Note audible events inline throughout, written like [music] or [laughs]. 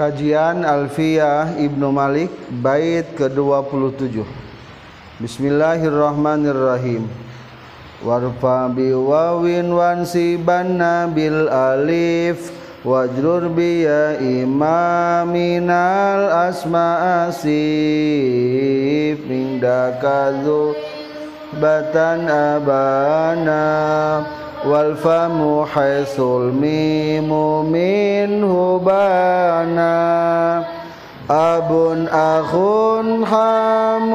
Kajian Alfiyah Ibnu Malik bait ke-27 Bismillahirrahmanirrahim. Warfa biwawin wansibanna bil alif wajrur biya imaminal asma asif min dakazu batan abana والفم حيث الميم منه بانا. أب أخ حام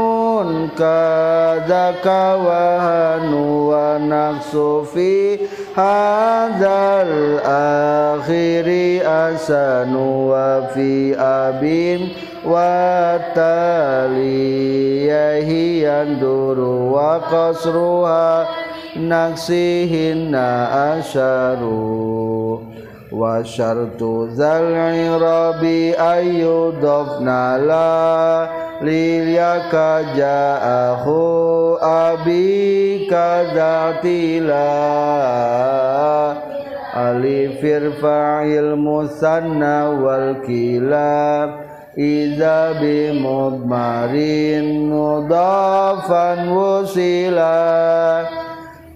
كذاك وهن ونقص في هذا الآخر أسن وفي أب وتالي هي الدر وقصرها. Naksihinna asyaru wa syartu zal irabi ayyudofna la liyaka ja'ahu abi kadzatila alif irfa'il musanna wal kilab iza bi mudmarin mudafan wusila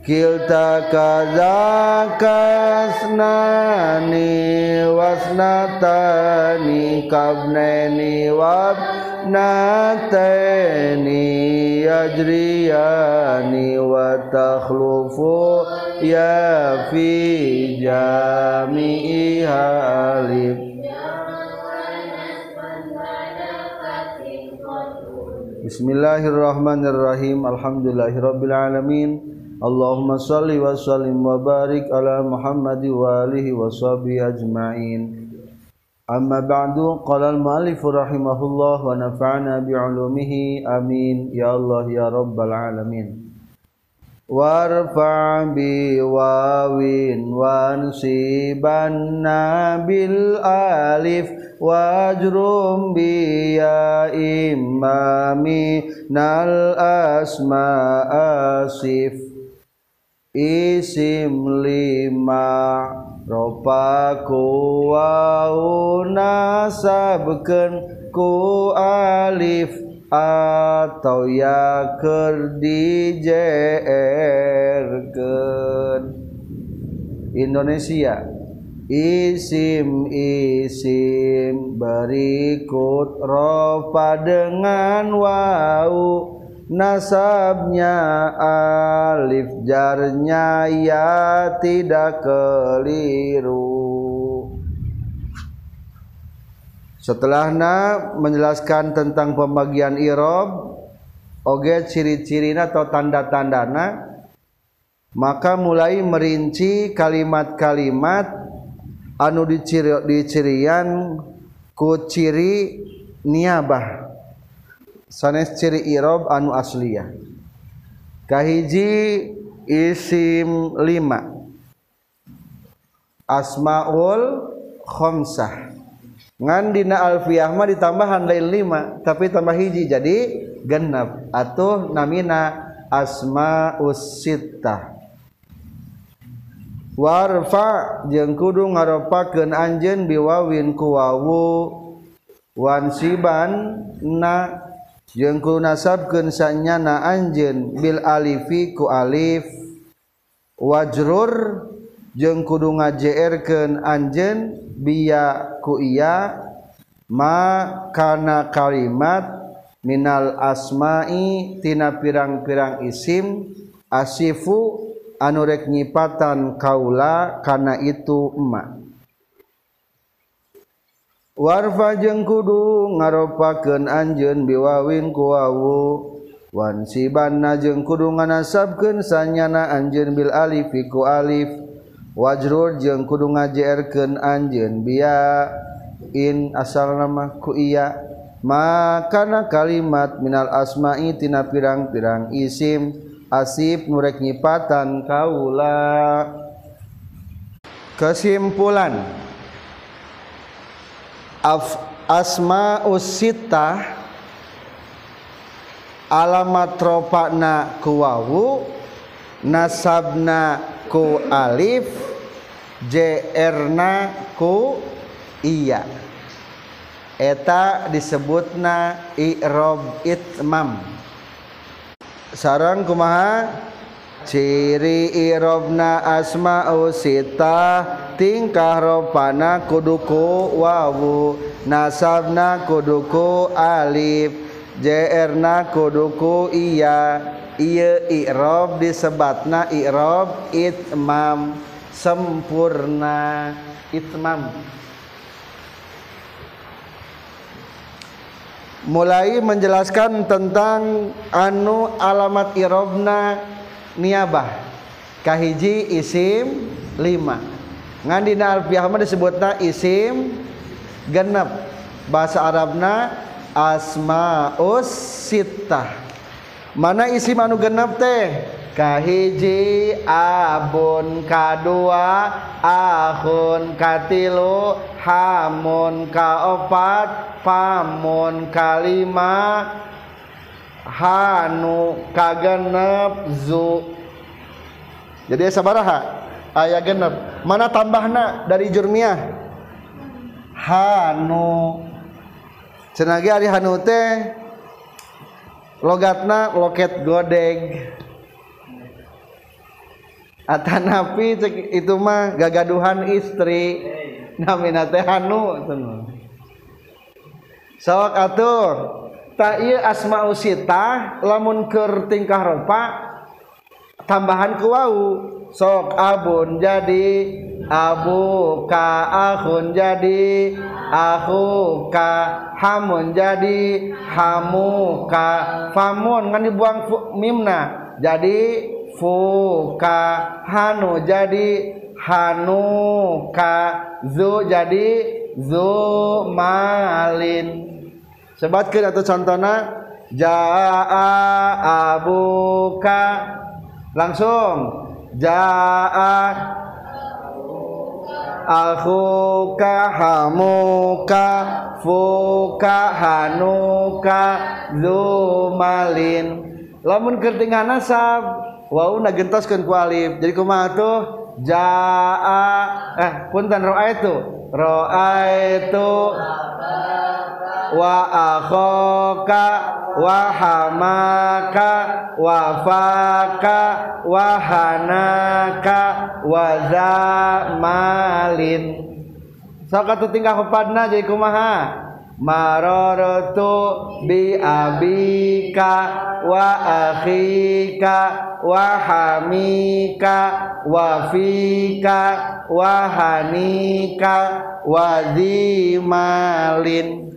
kilta kaza kasnani wasnatani kabneni wabnatani yajriyani wa takhlufu ya fi jami'iha alif Bismillahirrahmanirrahim Alhamdulillahirrabbilalamin اللهم صل وسلم وبارك على محمد وآله وصحبه أجمعين أما بعد قال المؤلف رحمه الله ونفعنا بعلومه آمين يا الله يا رب العالمين وارفع بواو وانصبنا بالالف واجرم بيا إمامي نال أسماء صفر isim lima ropaku wau nasabkeun ku alif atau ya keur dijerkeun Indonesia isim isim berikut rofa dengan wau nasabnya alif jarnya ya tidak keliru. Setelahnya menjelaskan tentang pembagian irob oge ciri-cirina atau tanda-tandana maka mulai merinci kalimat-kalimat anu diciri dicirian ku ciri niabah sanes ciri irob anu asliyah. Kahiji isim lima. Asmaul khomsah. Ngan dina alfiyah mah ditambahan lain lima tapi tambah hiji jadi genap atau namina asma usittah warfa jeung kudu ngaropakeun anjeun biwawin ku wawu wansiban na jengkul nasabkeun sanyana anjeun bil alifi ku alif. Wajrur jeung kudu ngajeerkeun anjeun biya ku iya. Ma kana kalimat minal asma'i tina pirang-pirang isim. Asifu anu rek nyipatan kaula kana itu emak. warfa jeung kudu ngaropakeun anjeun biwawin ku wawu. Wan sibanna jeung kudu nganasabkeun sanyana anjeun bil alif ku alif. Wajrur jeung kudu ngajerkeun anjeun biya. In asal nama ku iya. Makana kalimat minal asma'i tina pirang-pirang isim. Asib nurek nyipatan kaula. Kesimpulan. Af, asma'us sitah alamat ropakna ku nasabna ku alif jrna ku iya. Eta disebut na i'rab itmam. Sarang kumaha ciri irobna asma'u sita tingkah ropana kuduku wawu. Nasabna kuduku alif jerna kuduku iya. Iya i'rob disebatna i'rob itmam sempurna itmam. Mulai menjelaskan tentang anu alamat irobna niabah. Kahiji isim lima. Ngandina alfiah mah disebutna isim genep. Bahasa Arabna asmaus sittah. Mana isim anu genep teh? Kahiji abun kadua akhun katilu hamun kaopat pamun kalima Hanu kaganepzu jadi sabaraha aya genep. Mana tambahna dari jurmiah? Hanu. Cenagi ari Hanu teh logatna loket godeg. Atanapi cek itu mah gagaduhan istri. Namina teh Hanu. Sok atuh tak ieu sita lamun keur tingkah rupa tambahan ku wau. Sok abun jadi abu ka akhun jadi aku ka hamun jadi hamu ka famun. Kan dibuang mimna. Jadi fuka hanu jadi hanuka zu jadi zu malin sebatkeun atau contohna jaa abuka langsung jaa akhuka hamuka fuka hanuka zumalin lamun kertingan nasab Wow nagentaskan ku alif. Jadi kumaha tuh? Jaa eh punten roa itu. Roa itu wa akhoka wa hamaka wa faka wa hanaka wa zamalin sok tingkah kepadna jadi kumaha? Marartu bi abika wa akhika wa hamika wa fika wa hanika wa zimalin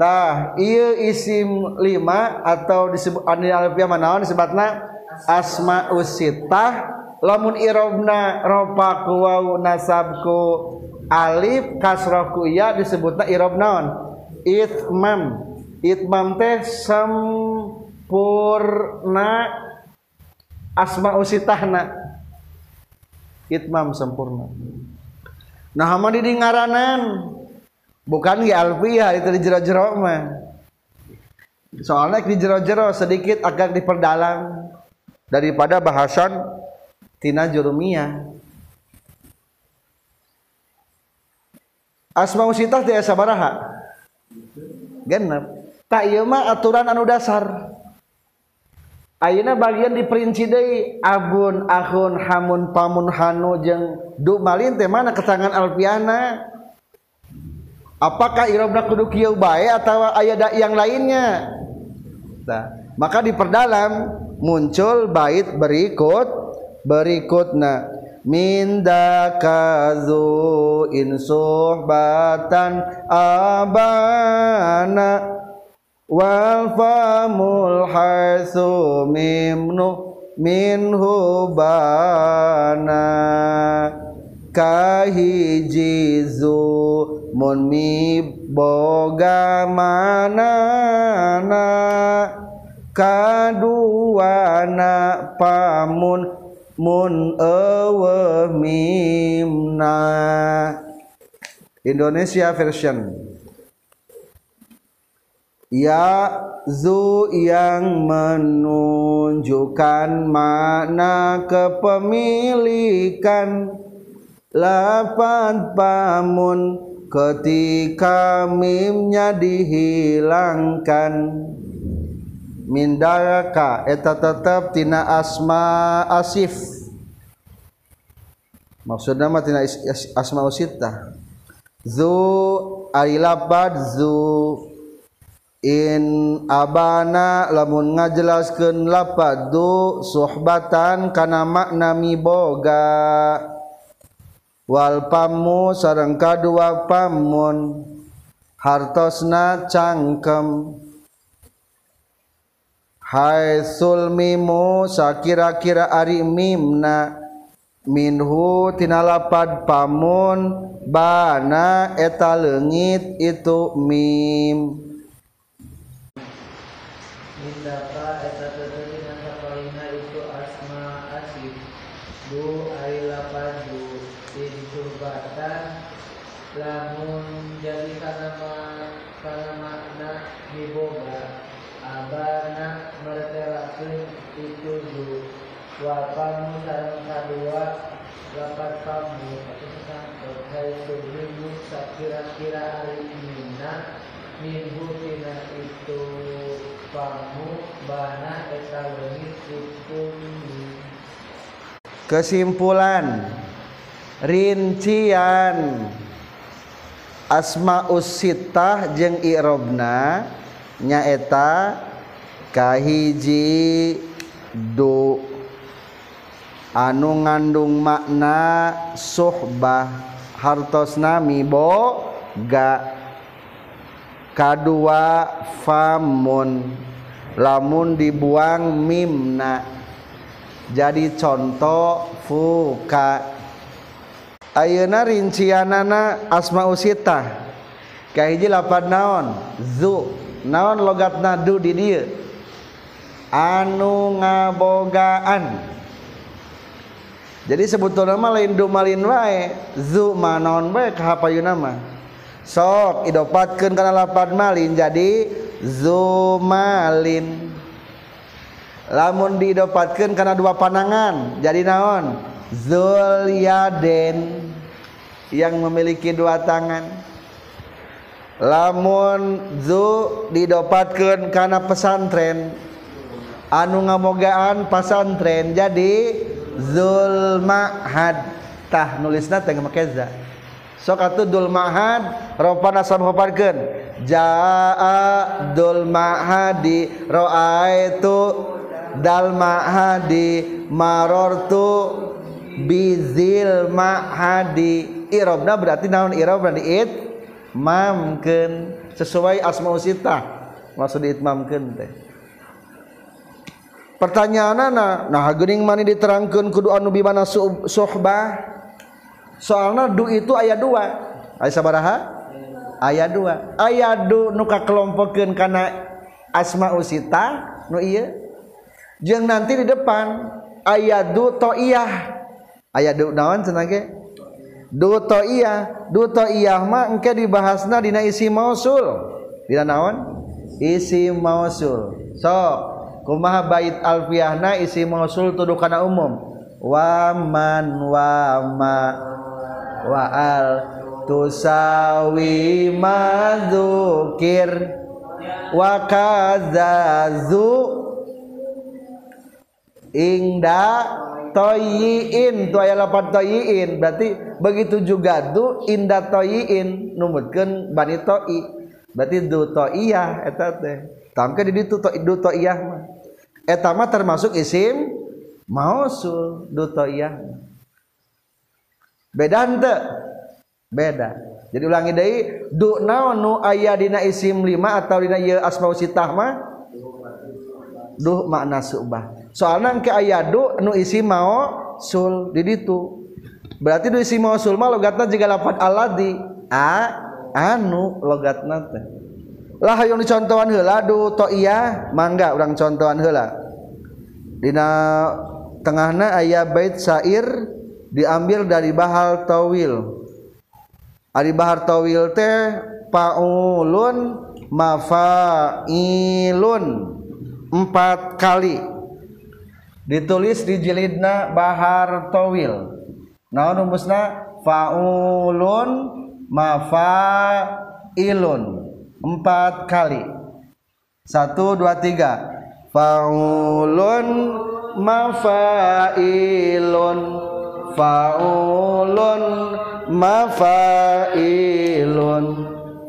tah ieu isim lima atau disebut anu alfiah manaon disebutna asma usitah lamun irobna ropa ku waw nasabku alif kasroh ku ya disebutna irob naon? Itmam. Itmam teh sempurna. Asma usitahna itmam sempurna. Nah hama di ngaranan bukan di alfiyah itu di jero-jero mah. Soalnya di jero-jero sedikit agak diperdalam daripada bahasan tina jurumiyah. Asma usitah teh sabaraha genep. Tak iya mah aturan anu dasar. Ayeuna bagian diperinci deui abun akhun hamun pamun hanu jeung du malin teh mana ketangan alfiana apakah irobna kudu kieu bae atau aya yang lainnya? Nah, maka diperdalam muncul bait berikut berikutna minda kazu in suhbatan abana wal famul hasu mimnu minhu bana kahijizu mi boga manana kaduana pamun mun ewe mimna Indonesia version. Ya zu yang menunjukkan makna kepemilikan Lapan pamun ketika mimnya dihilangkan mindaka eta tetap tina asma asif. Maksudnya mah tina asma usita zu ailabad zu in abana lamun ngajelaskeun lapad du suhbatan kana makna miboga. boga Walpamu sareng kadua pamun. Hartosna cangkem. Hai sulmimu sakira-kira ari mimna. Minhu tinalapad pamun bana eta leungit itu mim. Minda lapat pamu hai sublimu sakira-kira ari minna minhu tina itu pamu bana eta leungit itu kesimpulan rincian asmaus sittah jeung i'robna nyaeta kahiji du anu ngandung makna suhbah hartos nami kadua famun lamun dibuang mimna. Jadi contoh fuka. Ayeuna rincianana asma usita. Kahiji lapan naon? Zu. Naon logatna du di dieu? Anu ngabogaan. Jadi sebetulnya mah lain du malin wae zu mah naon bae kahapayuna mah sok idopatkeun kana lapad malin jadi zumalin lamun didopatkeun karena dua panangan jadi naon? Zulyaden yang memiliki dua tangan. Lamun zu didopatkeun karena pesantren anu ngamogaan pesantren jadi zulmahad. Tah nulisna teh Zulmahatah Sok atuh Zulmahad ropan nasab hoparken jaa dulmahadi roaitu dalmahadi marortu bizil mahadi irobna berarti naon irob berarti it mamken sesuai asma usita maksud itmamkan teh. pertanyaan anak nah gening mani diterangkan kudu anu bimana sohbah? Soalnya du itu ayat dua. Ayat sabaraha? Ayat dua. Ayat du nuka kelompokkan karena asma usita nu iya jeung nanti di depan ayat du to'iyah. Ayat du nawan senangnya du to'iyah. Du to'iyah mah engke dibahasna dina isi mausul. Dina naon? Isi mausul. Sok. Kumaha bait alfiyahna isi mausul tuduh kana umum? Wa man wa ma wa al tusawi madzukir wa kadzazu ingda toyiin. Tu aya lapan toyiin. Berarti begitu juga du inda toyiin. Numutkeun bani toi. Berarti du toiyah eta teh. Tamke di ditu du toiyah mah etama termasuk isim mausul dutoiyah beda hente beda. Jadi ulangi deui du naon nu aya dina isim lima atau dina ieu asmaul sitah mah? Duh makna subah. Soalna engke aya du nu isim mausul di ditu. Berarti du isim mausul mah logatna jiga lafal aladi a anu logatna teh. Lah yang dicontohan heula du toiyah mangga urang contohan heula. Dina tengahna aya bait syair diambil dari bahal tawil. Ari bahar tawil teh paulun mafailun. Empat kali. Ditulis di jilidna bahar tawil. Naon rumusna? Faulun mafailun. Empat kali. Satu dua tiga faulun mafailun. Faulun mafailun.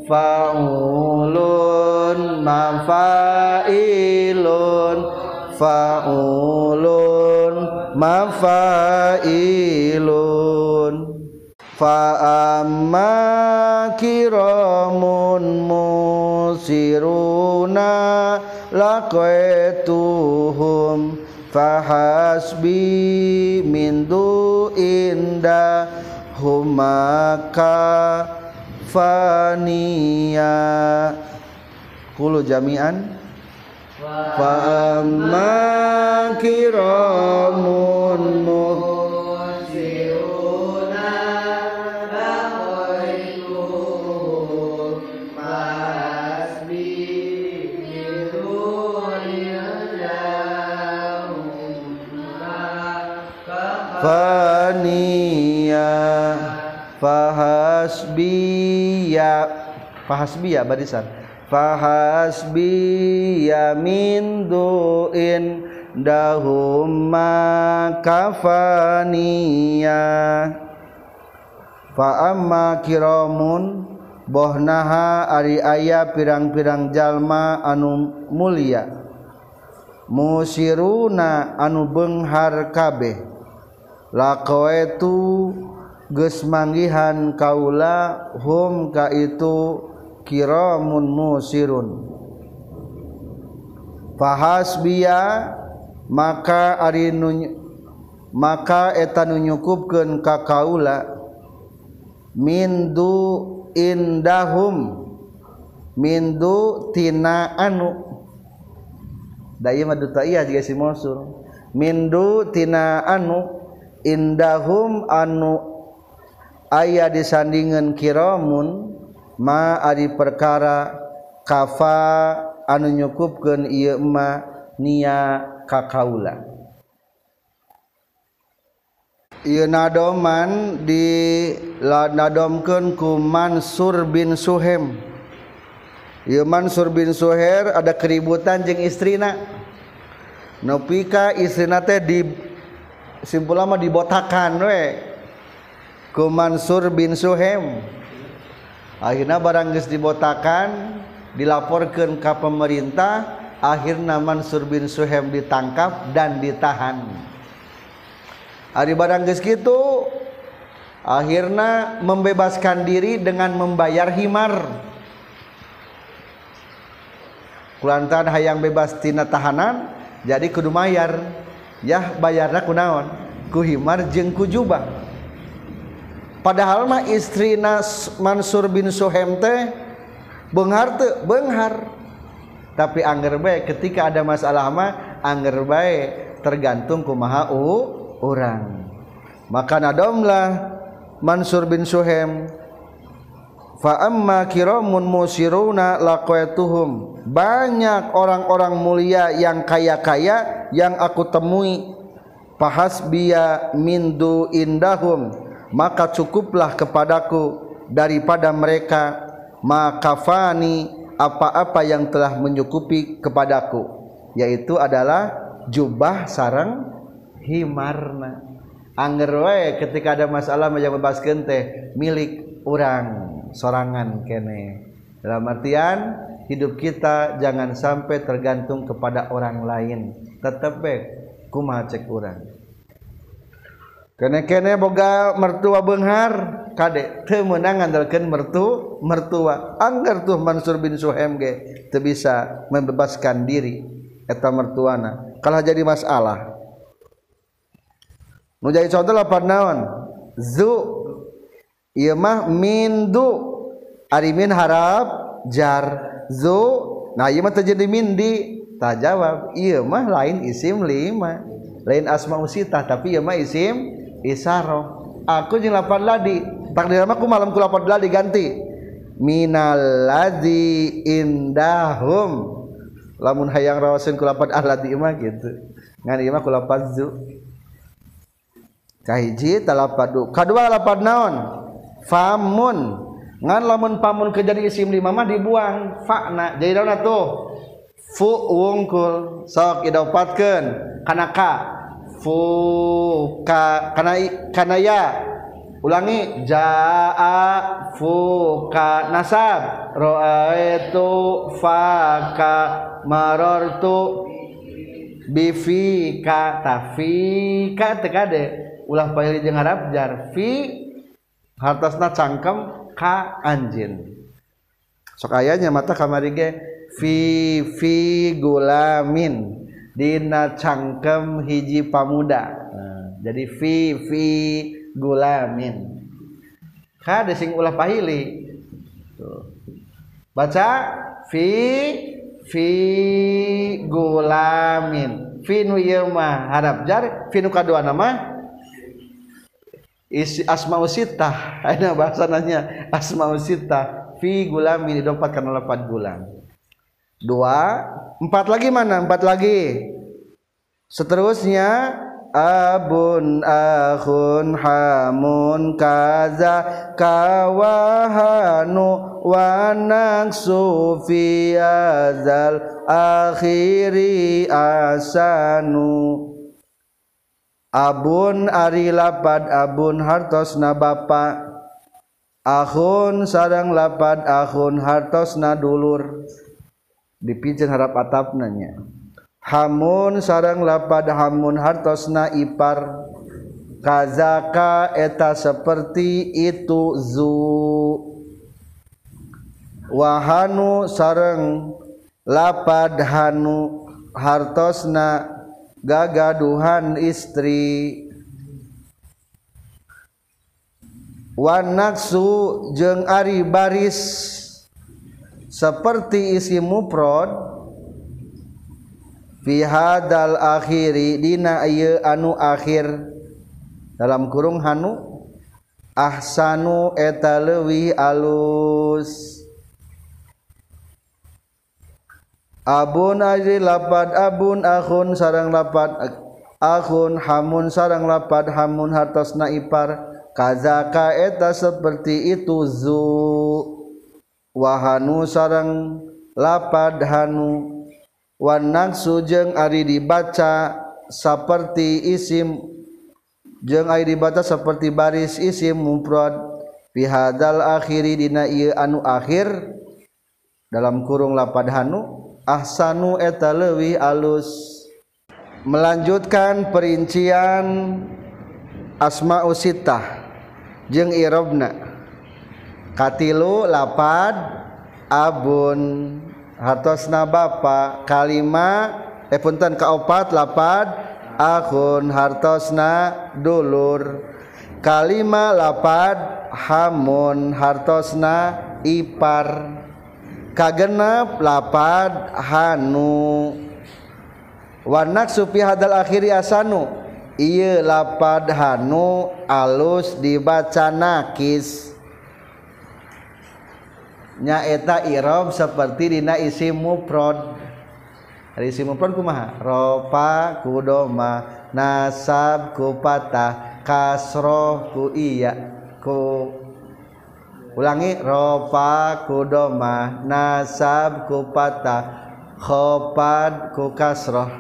Faulun mafailun. Faulun mafailun. Fa'amma kiramun musiruna laqaituhum fahasbi min inda humaka fania kulu jami'an. Fa amma kiramun fania fahasbiya fahasbiya barisan. Fahasbiya min du'in dahumma kafaniya fa amma kiramun bohnaha ari aya pirang-pirang jalma anu mulia. Musiruna anu benghar kabeh. lakoetu geus manggihan kaula hum ka itu kiramun musirun. Fahasbiya maka ari maka eta nu nyukupkeun ka kaula. Mindu indahum mindu tina anu. Da ieu mah duta iya si mosul. Mindu tina anu. indahum anu ayah disandingan kiramun ma adi perkara kafa anu nyukupkeun ieu ma nia kakaula ieu nadoman di nadomkeun ku Mansur bin Suhem. Ieu Mansur bin Suher ada keributan jeung istrina. Nopika istrina teh di simpul lama dibotakan we. Ku Mansur bin Suhem. Akhirnya barang geus dibotakan dilaporkan ke pemerintah akhirnya Mansur bin Suhem ditangkap dan ditahan. Hari barang geus gitu akhirnya membebaskan diri dengan membayar himar. Kulantan hayang bebas tina tahanan jadi kudu mayar ya bayarna kunaon ku himar jeung ku jubah. Padahal mah istri Nas Mansur bin Suhem teh benghar teu benghar. Tapi angger bae ketika ada masalah mah angger bae tergantung kumaha u urang. Maka nadomlah Mansur bin Suhem. Fa amma kiramun musiruna laqaituhum. Banyak orang-orang mulia yang kaya-kaya yang aku temui. Fahasbiya mindu indahum. Maka cukuplah kepadaku daripada mereka. Makafani apa-apa yang telah mencukupi kepadaku. Yaitu adalah jubah sarang himarna. Angger ketika ada masalah yang bebaskeun teh milik orang sorangan kene. Dalam artian hidup kita jangan sampai tergantung kepada orang lain. Tetap baik kumaha cek orang kene kene boga mertua benghar kade teu meunang mertu mertua anggar tuh Mansur bin Suhaim ge teu bisa membebaskan diri eta mertuana. Kalau jadi masalah. Nu jadi contoh lapan naon? Zu Imah mindu arimin harap jar zu. Nah imah terjadi mindi tak jawab. Mah lain isim lima. Lain asma usita tapi ieu mah isim isaro aku jeung lapan ladi. Takdir aku malam ku lapan ladi ganti. Minal ladzi indahum. Lamun hayang rawasin ku lapan [laughs] ah aladi mah gitu. Ngan imah ku lapan zu. Kahiji talapadu kadua lapan naon? famun. Ngan lamun pamun ke jadi isim lima mah dibuang. Fakna. Jadi daun tuh. Fu wungkul. Sok idopatkan kana ka. Fu ka. Kana kana ya. Ulangi. Jaa fu ka nasab. Roaitu faka marartu bifika tafika tekade ulah pilih jeung harap jar fi hartosna cangkem ka anjin sok ayahnya mata kamari ge fi fi gulamin. Dina cangkem hiji pamuda. Nah, jadi fi fi gulamin. Ka sing ulah pahili. Baca fi fi gulamin. Fi nu ieu mah harap jar fi nu kadua nama isi asmaul sitah [laughs] ada bahasa nanya asmaul sitah fi gulam ini dompet karena lepat gulam. Dua empat lagi mana? Empat lagi. Seterusnya abun akhun hamun kaza kawahanu wanang sufi azal akhiri asanu Abun Ari lapad Abun hartosna bapa. Ahun sarang lapad Ahun hartosna dulur. Dipijin harap atap nanya Hamun sarang lapad Hamun hartosna ipar. Kazaka eta seperti itu zu. Wahanu sarang lapad Hanu hartosna gagaduhan istri. Wanaksu jeung ari baris. Seperti isi muprod fi hadal akhiri dina ieu anu akhir. Dalam kurung hanu ahsanu eta leuwih alus. Abun ari lapat abun ahun sarang lapat ahun hamun sarang lapat hamun hartos naipar kazaka eta seperti itu zu. Wahanu sarang lapad hanu. Wanang sujeng ari dibaca seperti isim jeng ari dibaca seperti baris isim mufrad pihadal akhiri dina ieu anu akhir dalam kurung lapad hanu. ahsanu eta leuwih alus. Melanjutkan perincian asmaul sittah jeung irobna. Katilu lapad abun. Hartosna bapa kalima eh punten kaopat lapad akun hartosna dulur. Kalima lapad hamun. Hartosna ipar. kagenep lapad hanu. Wanak supi hadal akhiri asanu. Iya lapad hanu alus dibaca nakis nyaeta irob seperti dina isim mufrad hari isi muprod kumaha? Ropa kudoma nasab kupatah kasroh ku iya ku ulangi rofa kudoma nasab ku patah khopad ku kasroh.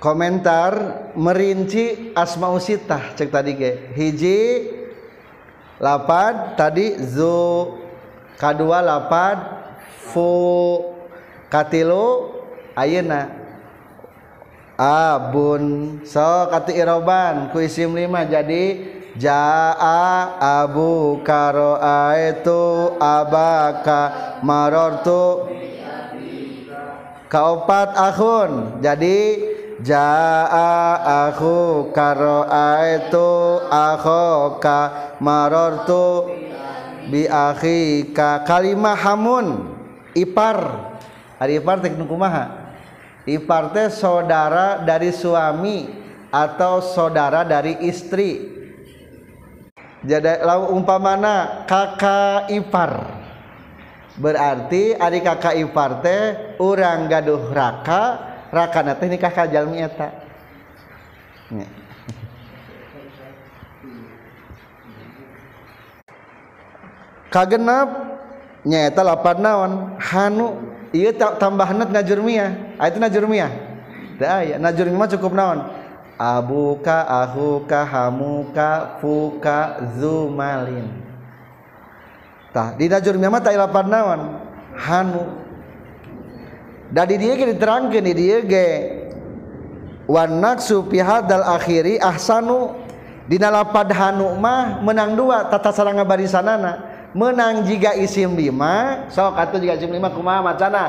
Komentar merinci asma usitah. Cek tadi ke. Hiji lapad tadi zu. Kadua lapad fu. Katilu ayena. Abun. So kati iroban ku isim lima. Jadi Jaa Abu karo itu abaka marortu. Kaopat akhun. Jadi Jaa aku karo itu akhoka marortu. Bi akhika kalimah hamun. Ipar. Hari ipar tek kumaha? Ipar teh saudara dari suami atau saudara dari istri jadi lau umpamana kakak ipar. Berarti adik kakak ipar teh orang gaduh raka raka nate ini kakak jalmi eta. Kagenap nyata lapan naon? Hanu iya tambah net najurmiyah ah, itu najurmiyah dah ya najurmiyah cukup naon abuka ahuka hamuka fuka zumalin. Tah di najurmiyah mah tak lapan naon hanu. Dari dia ge diterangkeun di dia ge wan naksu fi hadal akhiri ahsanu. Dina lapad hanu mah menang dua tata saranga barisanana. Menang jika isim lima sok atau jika isim lima kumaha macana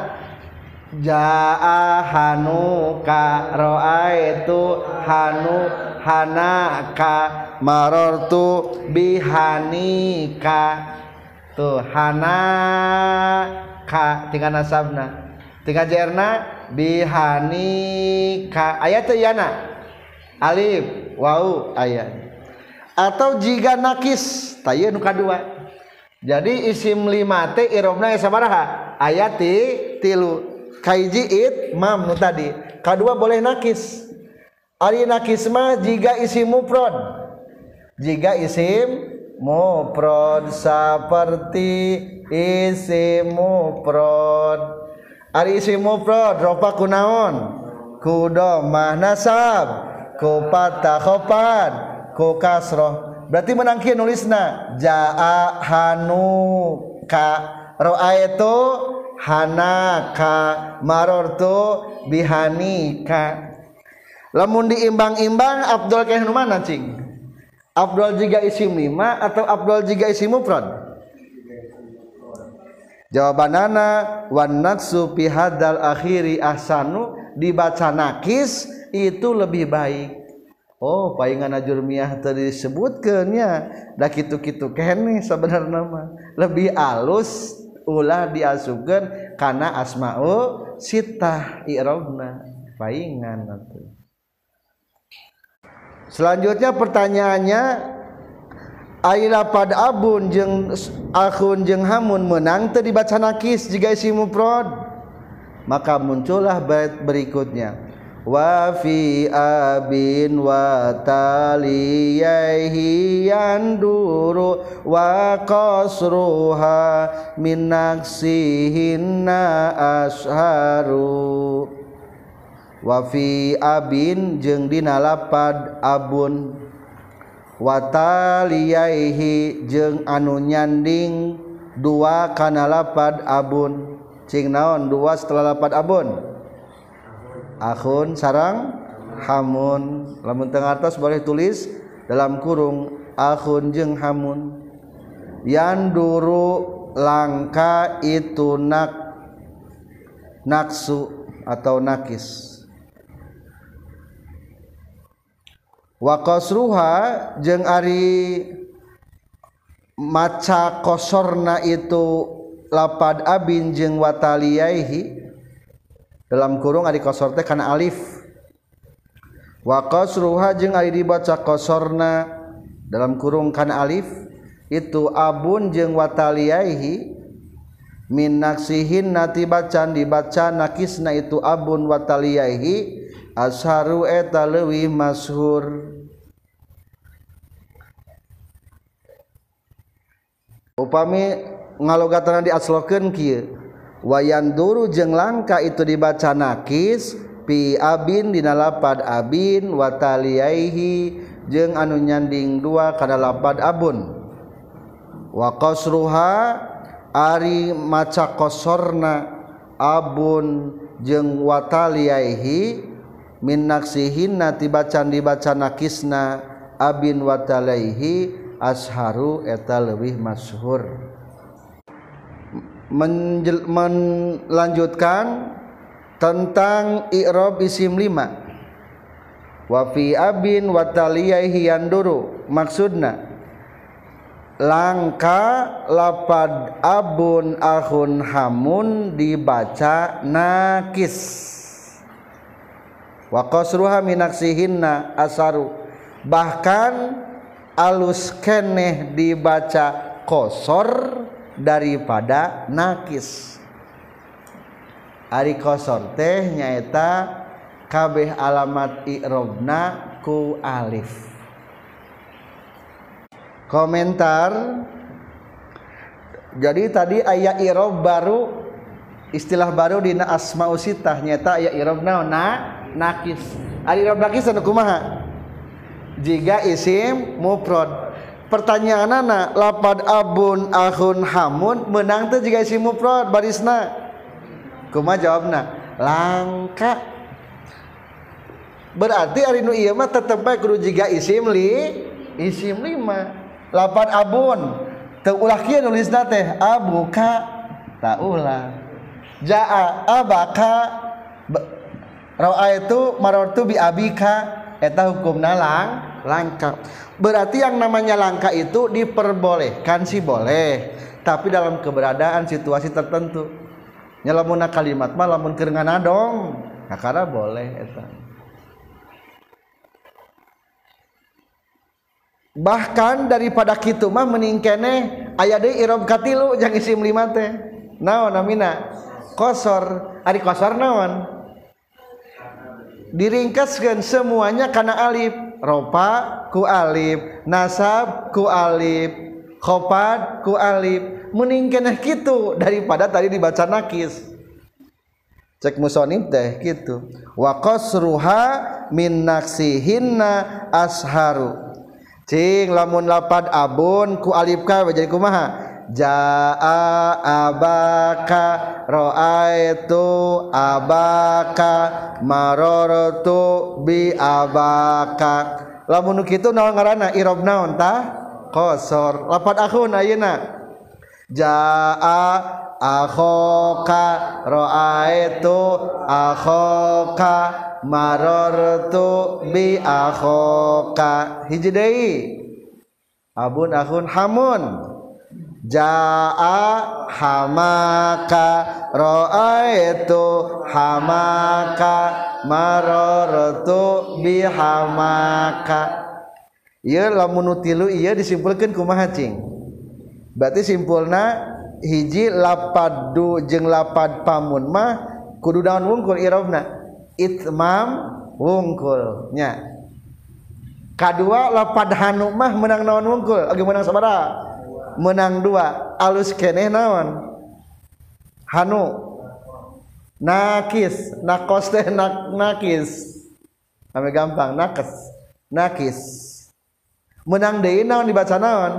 jaa Hanuka roa itu hanu hana ka marartu bihanika. Tuh hana ka tinggal nasabna. Tinggal jerna bihani ka ayat yana. Alif wau ayat atau jika nakis. Tayya nu kadua. Jadi isim lima te irobna sabaraha? Ayati tilu. kaiji it mam nu tadi. Kedua boleh nakis. Ari nakis mah jika isi mufrad jika isim mufrad seperti isim mufrad ari isim mufrad ropa kunaon? Ku domah nasab ku patah khofad ku kasroh. Berarti menangkin nulisna. Jaa hanu. Ka roa itu hanaka marortu bihanika. Lamun diimbang-imbang Abdul kayak mana cing? Abdul jika isim lima atau Abdul jika isim mufrad? Jawabanana wan natsu fi hadal akhiri ahsanu dibaca nakis itu lebih baik. Oh paingan ajurmiah tadi disebutkannya dah gitu-gitu kene sebenarnya nama lebih alus ulah diasugen karena asmaul sitah irobna. Paingan nanti. Selanjutnya pertanyaannya Aila pad abun jeng akun jeng hamun menang teu dibaca nakis jika isi mufrad? Maka muncullah berikutnya. wafi abin wataliyaihi yanduru wa qasruha min naksihinna asharu wafi abin jeung dina lapad abun. Wataliyaihi jeung anu nyanding dua kana lapad abun. Cing naon dua setelah lapad abun? Akhun sarang. Hamun. Lamun tengah atas boleh tulis dalam kurung. Akhun jeng hamun. Yang duru langka itu nak naksu atau nakis. Wa qasruha jeung ari maca kosorna itu lapad abin jeung wataliyaihi dalam kurung ari kosor teh kana alif. Wa qasruha jeung ari dibaca kosorna dalam kurung kana alif itu abun jeung wataliyaihi min naksihin nati bacan dibaca nakisna itu abun wataliyaihi asharu eta leuwih masyhur upami ngalogatan di aslokeun kieu wayan duru jeung langka itu dibaca nakis pi abin dina lapad abin wataliaihi jeung anu nyanding dua kana lapad abun. Wa qasruha ari maca qasorna abun jeung wataliaihi min naksihinna tibacan dibaca nakisna abin watalaihi asharu eta leuwih masyhur melanjutkan tentang i'rab isim lima. Wa fi abin wa taliyaihi yanduru maksudna. Langka lapad abun ahun hamun dibaca nakis. Wa qasruha minaksihinna asaru. Bahkan alus keneh dibaca kosor daripada nakis. Ari kosor teh nyaeta kabeh alamat i'robna ku alif. Komentar. Jadi tadi ayat Irob baru istilah baru di asma usitah nyata ayat Irob naon na nakis. Ari Irob nakis anu kumaha? Jika isim mufrad pertanyaan anak lapad abun ahun hamun menang tuh juga si mufrad barisna. Kuma jawabna? Langka. Berarti hari nu iya mah tetep baik kudu jiga isim li isim lima lapad abun. Teu ulah kieu nulisna teh abuka. Tak ulah. Jaa abaka. Raaitu marartu bi abika. Eta hukumna lang. Langka. Berarti yang namanya langka itu diperbolehkan sih boleh. Tapi dalam keberadaan situasi tertentu. Nyelamun kalimat mah lamun keur dong nah, karena boleh eta. Bahkan daripada kitu mah meningkene aya deui irob katilu jang isim lima teh. Naon namina kosor. Ari kosor naon? Diringkaskan semuanya karena alif ropa ku alif. Nasab ku alif. Khofad ku alif. Mending keneh gitu daripada tadi dibaca nakis. Cek musonib teh gitu wa qasruha min naksihinna asharu. Cing lamun lapad abun ku alif ka jadi kumaha? Jaa abaka raaitu abaka marartu bi abaka. Lamun kitu naon ngaranna? Irob naon tah? Qasar lapad akhun ayeuna. Jaa akhoka raaitu akhoka marartu bi akhoka. Hiji deui. Abun akhun hamun jaa hamaka raaitu hamaka marartu bi hamaka ieu lamun tilu ieu disimpulkeun kumaha cing? Berarti simpulna hiji lapad du jeung lapad pamun mah kudu daun wungkul irobna? Itmam wungkulnya. Nya kadua lapad hanu mah menang naon wungkul? Oge menang sabaraha menang dua. Alus keneh naon? Hanu. Nakis. Nakos teh nak nakis. Ame gampang nakes. Nakis. Menang deui naon dibaca naon?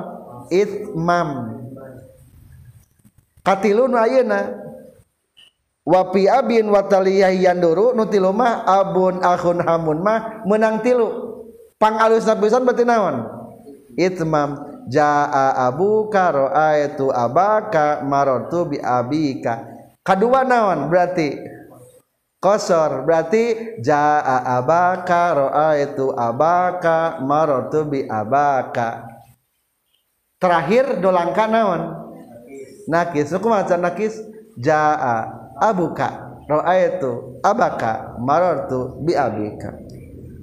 Itmam. Katilun ayeuna? Wapi abin wataliyah yanduru nutiluma abun akhun hamun mah menang tilu. Pang alus nabisan berarti naon? Itmam jaa abuka ro'aitu abaka marotu bi abika kedua naon berarti? Kosor. Berarti jaa abaka ro'aitu abaka marotu bi abaka terakhir dolangka naon? Nakis. Hukum maca nakis. Jaa abuka raaitu abaka marartu bi abika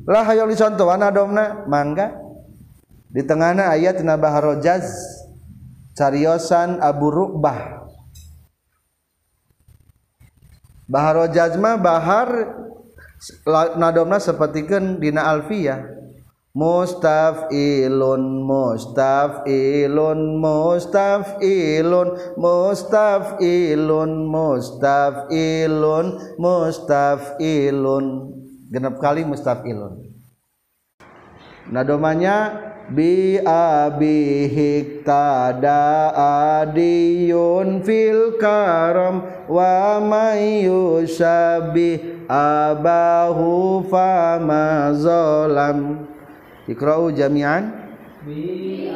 lah hayang dicontohan domna? Mangga di tengahna ayat tina baharojaz cariosan Abu Rubah baharojaz mah bahar nadomna sapertikeun dina alfiyah. Mustafilun Mustafilun Mustafilun Mustafilun Mustafilun Mustafilun. Genap kali Mustafilun. Nadomanya bi abi hiktada adiyun fil karam wa may yusabi abahu fama zalam Iqra'u jami'an. Bi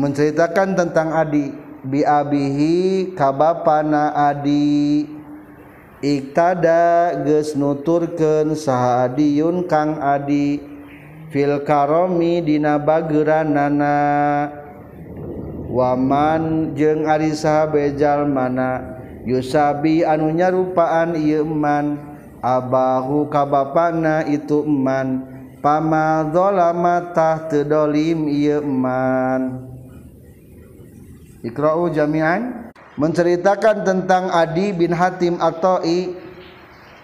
menceritakan tentang Adi. Biabihi kabapana Adi. Iktada geus nuturkeun saha Adiyun Kang Adi. Fil karomi dina bageuranana waman jeung ari sahabejal mana yusabi anu nyarupaan ieu man abahu kabapana itu man pamadzolamata teu dolim ieu man Iqra'u jami'an. Menceritakan tentang Adi bin Hatim atau I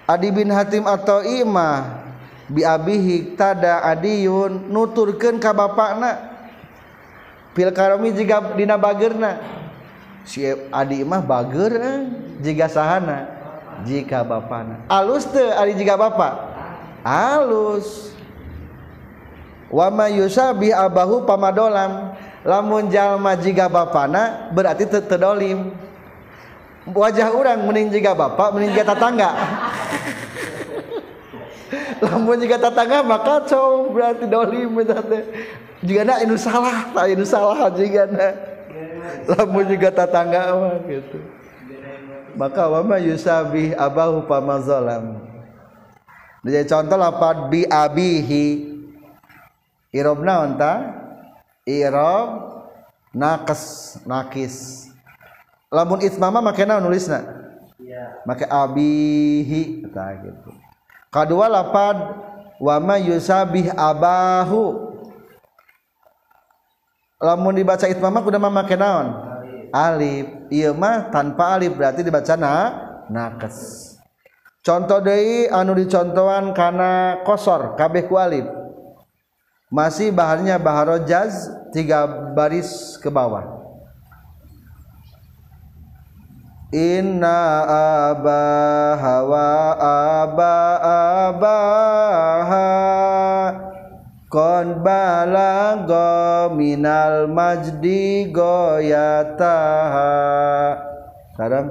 Adi bin Hatim atau Ima bi abihi tada adiyun nuturkeun ka bapakna. Fil jika dina bagerna. Si Adi mah bager eh, jika sahana jika bapakna. Alus teu ari jika bapak? Alus. Wa ma yusabi abahu pamadolam lamun jalma jika bapana berarti terdolim wajah orang mending jika bapak mending jika tetangga [laughs] lamun jika tetangga maka cow berarti dolim jika nak ini salah tak ini salah jika nak lamun jika tetangga mah gitu. Maka wama yusabi abahu pamazolam jadi contoh lapat bi abihi. Irobna onta i'rab naqas nakis lamun itmama make naon nulisna? Iya. Make abihi eta gitu. Kadua lapad wa ma yusabih abahu. Lamun dibaca itmama kudu make naon? Alif. Ieu mah tanpa alif berarti dibaca na nakes contoh deui anu dicontohan kana kosor kabeh ku alif masih bahannya baharo jaz tiga baris ke bawah. Inna abaha wa aba abaha Kon balago minal majdi goyataha Sekarang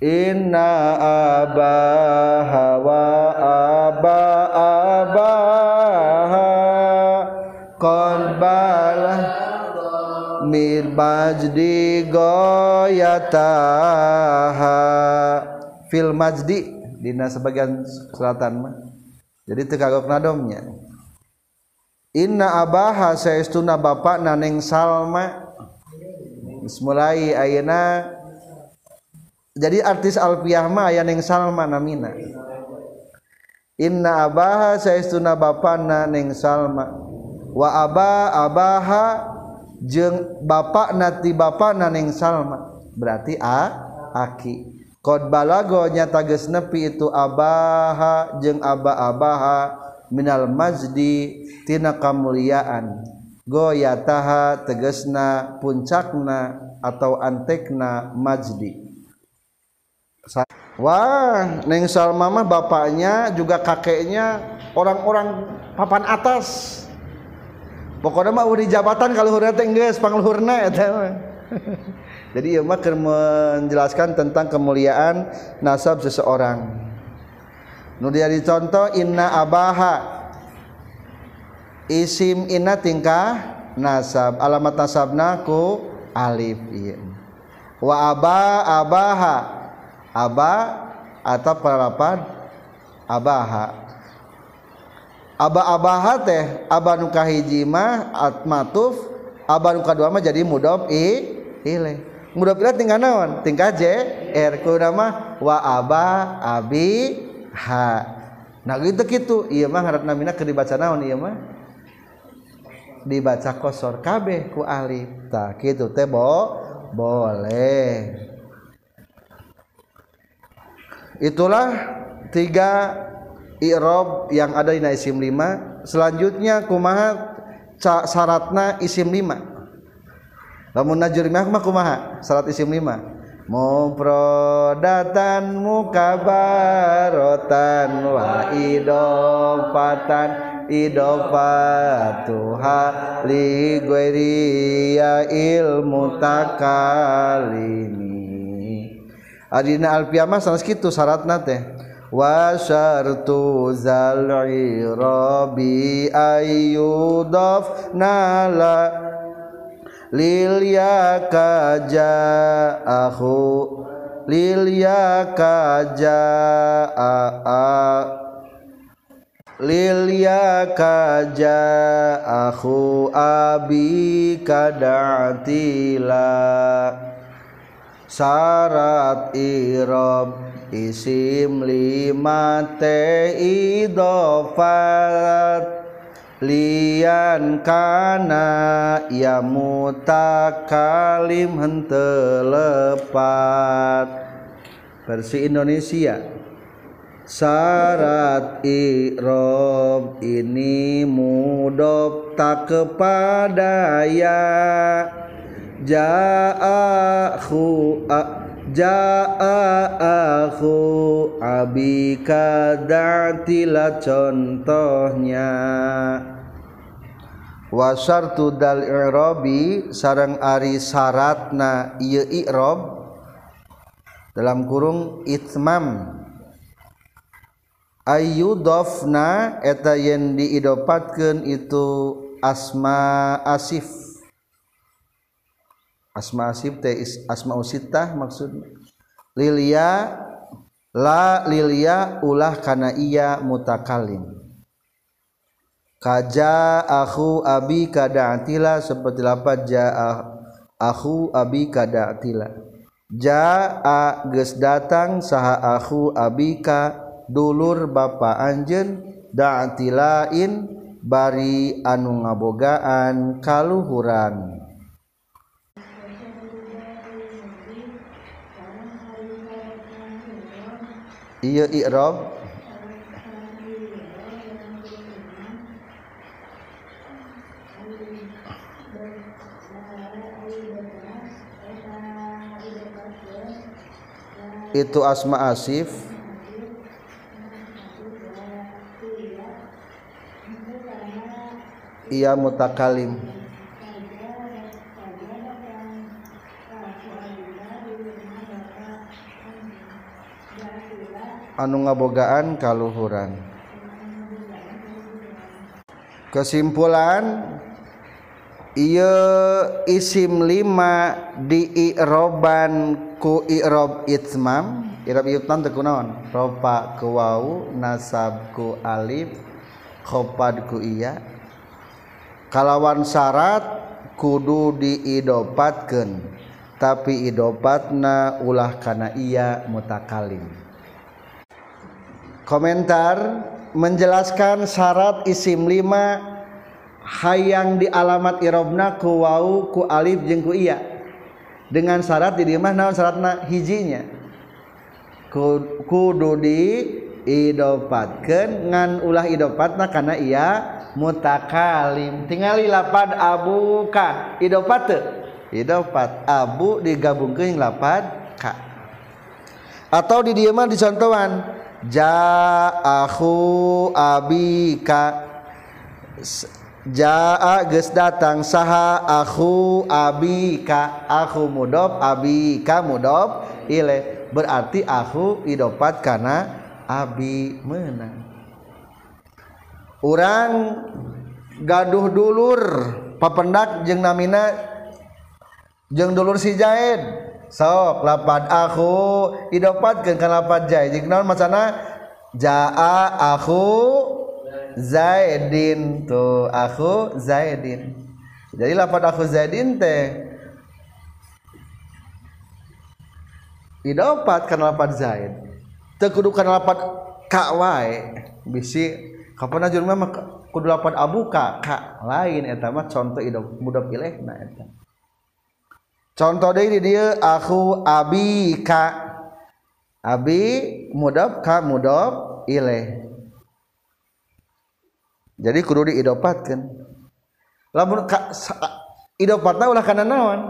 Inna abaha wa aba abaha mir majdi goyataha fil majdi dina sebagian selatan mah. Jadi teu kagok nadomnya inna abaha saestuna bapak naneng salma. Mulai ayeuna. Jadi artis alfiah mah aya neng salma namina inna abaha saestuna bapakna neng salma. Wa aba abaha jeung bapak nati bapak naneng Salma. Berarti a aki. Qad balago nyata geus nepi itu abaha jeung aba-abaha minal majdi tina kamuliaan. Goyataha tegesna puncakna atau antekna majdi Wah, Neng Salma mah bapaknya juga kakeknya orang-orang papan atas. Pokoknya mah di jabatan kalau hurna teh geus pangluhurna eta mah [laughs] jadi ieu mah menjelaskan tentang kemuliaan nasab seseorang. Nu dia dicontoh inna abaha. Isim inna tingkah nasab. Alamat nasabna ku alif iya. Wa aba abaha. Aba atau parapan abaha aba-abaha teh aba nu kahiji mah atmatuf aba nu kadua mah jadi mudhof i ile mudhof ile tinggal naon? Tinggal j r ku nama wa aba abi ha. Nah gitu gitu. Iya mah harap namina ke dibaca naon iya mah? Dibaca kosor kabeh ku alif. Tah gitu teh bo. Boleh. Itulah tiga i'rab yang ada di isim 5 selanjutnya kumaha? Syaratna isim 5 lamun najur mah kumaha? Syarat isim 5 muprodatan mukabarotan wa idofatan idofatuha li ghairiya ilmu takalimi. Adina alfiamah sanes kitu syaratna teh wa syartu zal irabi ayyudaf nala lil yakaja akhu lil yakaja a lil yakaja akhu abi kadatila syarat irab isim lima te idofat liankana ia mutakalim hentelepat. Versi Indonesia syarat irob ini mudop tak kepada ya ja'ahu jaa aku abika datila contohnya. Wasartu dal i'rabi sareng ari syaratna ieu i'rab dalam kurung itmam. Ayyudofna eta yen diidopatkeun itu asma asif. asma sib teh asma usitah maksud lilia la lilia ulah kana iya mutakalim. Kaja aku abi kadaatila seperti lapat ja aku abi kadaatila ja a ges datang saha aku abika dulur bapa anjen daatilain bari anu ngabogaan kaluhuran. Iya i'rab itu asma asif. Ia mutakalim anu ngabogaan kaluhuran. Kesimpulan ia isim lima diiroban ku irob itmam irob itmam teu kunaon ropa ku wau nasab ku alif khopad ku iya. Kalawan syarat kudu diidopatkeun tapi idopatna ulah kana iya mutakalim. Komentar menjelaskan syarat isim lima hayang di alamat irobna ku wau ku alif jeung ku iya. Dengan syarat di mah naon syaratna? Hijinya. Kudu di idopatkeun ngan ulah idopatna kana iya mutakalim. Tingali lapad abuka idopat teu idopat abu digabungkeun lapad ka. Atau di dieu mah dicontohan jaahu abika. Jaa geus datang saha aku abika. Aku mudob abika mudob. Ile berarti aku idopat karena abi menang. Orang gaduh dulur. Papendak jeung namina jeung dulur si Jaid sok lapad aku. Idopatkeun kan lapad jai. Jeung naon macana jaa aku zaidin. Tuh aku zaidin. Jadi lapad aku zaidin teh idopat kan lapad zaid. Teu kudu kan lapad ka wae. Bisi kapan aja mah kudu lapad abu ka ka lain eta mah contoh idop mudop ilehna eta contoh dari dia aku abi ka abi mudab ka mudab ileh jadi kudu diidopatkan lamun ka, idopatna ulah kana naon?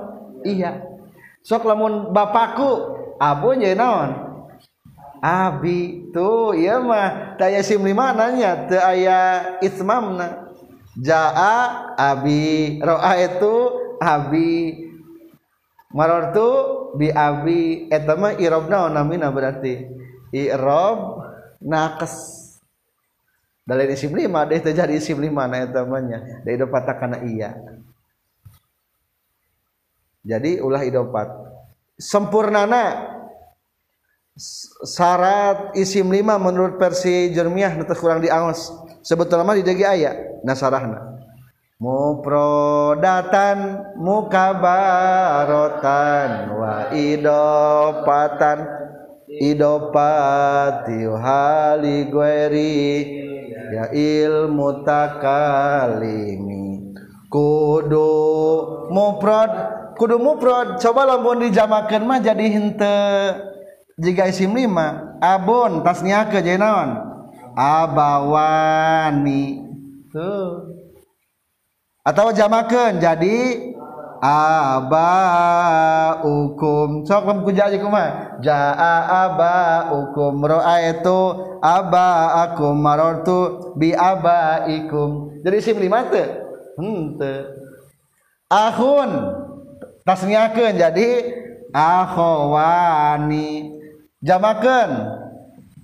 Iya. Sok lamun bapakku abu nya naon? Abi tuh iya mah. Daya sim lima nanya teu aya itmamna jaa abi roa itu abi. Marartu bi abi. Eta mah i'rab naon namina berarti? I'rab naqas dalil isim lima deh terjadi isim lima na eta mah nya. Da kana iya. Jadi ulah idopat. Sempurnana. Syarat isim lima menurut versi jermiah nu kurang diangos sebetulnya mah di degi aya nasarahna muprodatan mukabarotan wa idopatan. Idopati hali gueri ya ilmu takalimi. Kudu muprod kudu muprod coba lamun dijamakeun mah jadi henteu. Jika isim lima abun tasnya ke jadi naon? Abawani. Tuh. Atau jamakeun jadi aba ukum sok lam kujaji kuma jaa aba ukum itu aba akum marortu bi aba ikum jadi isim lima teu? Henteu ahun tasniakeun jadi akhwani. Jamakeun.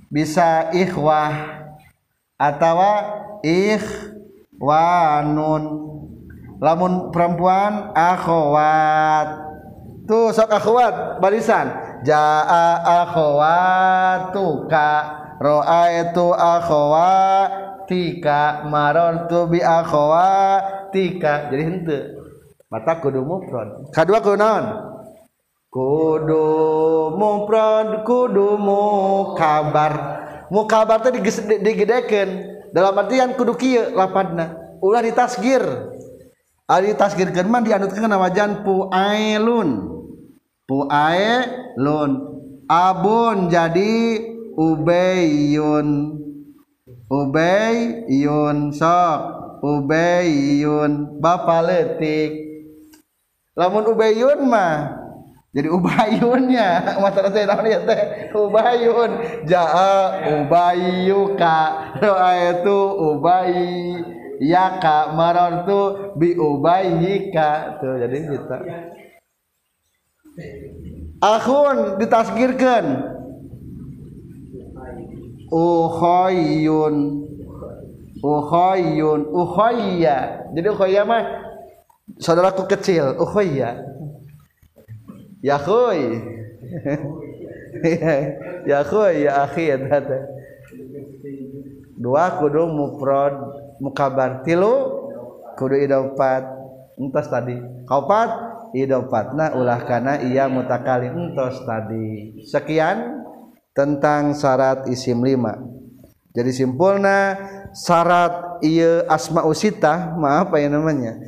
Bisa ikhwah atau ikhwanun lamun perempuan akhwat. Tuh sok akhwat barisan. Jaa akhwatuka raaitu akhwatika. Marartu bi akhwatika. Jadi henteu. Mata kudu mufrad. Kadua kudu naon? Kudu mufrad kudu mukabar. Mukabar teh digedekeun. Dalam artian kudu kieu lapadna ulah ditasgir. Ari tasgir mah dianutkeun kana wajan puailun. Puailun. Abun jadi ubeyun Ubeyun sok. Ubeyun Bapak letik. Lamun ubeyun mah jadi ubayunnya masalah saya tahu ya [laughs] teh ubayun jaa ubayuka doa itu ubayi ya ka marartu bi ubayyika tuh jadi kita akhun ditasgirkan. Ukhayyun ukhayyun ukhayya jadi ukhayya mah saudaraku kecil. Ukhayya ya khoy. [laughs] Ya khoy ya akhi ya dua kudu mufrad mukabar tilu kudu idopat entos tadi. Kaupat idaupatna ulah kana iya mutakali entos tadi. Sekian tentang syarat isim lima. Jadi simpulna syarat iya asma usita maaf apa ya namanya.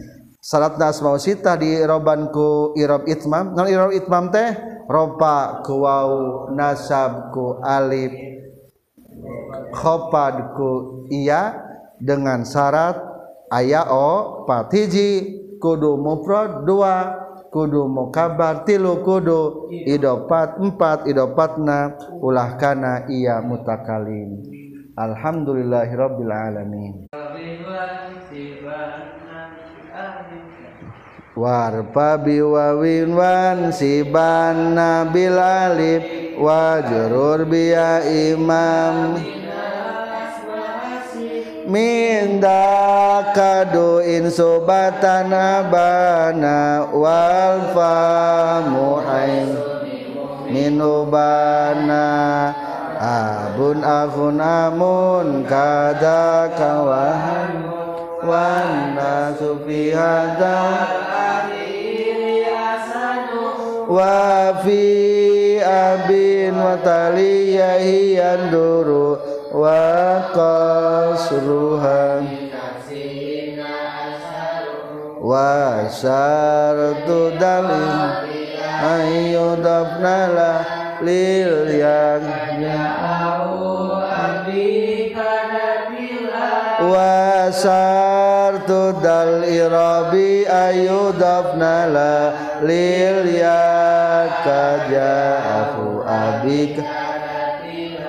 Syarat asma usita di roban ku irob itmam. Non irob itmam teh ropa ku waw nasab ku alif khopad ku iya dengan syarat aya o patiji kudu mufrad dua kudu mukabar tilu kudu idopat empat idopatna ulah kana iya mutakalim alhamdulillahirabbil alamin. Warpa biwawin wan sibanna bil alif biya imam minda kado insobatan abana wal famu minubana abun afun amun kada kawahan wana sufi hada wa fi abin wa taliyahi yanduru wa qasruha wa syartu dalim ayyudafna la lil yang. Wa dal irabi ayyudafna la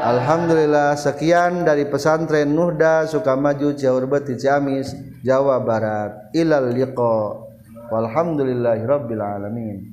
Alhamdulillah sekian dari pesantren Nuhda Sukamaju Ciaurbeti Ciamis Jawa Barat. Ilal liqa. Walhamdulillahirabbil alamin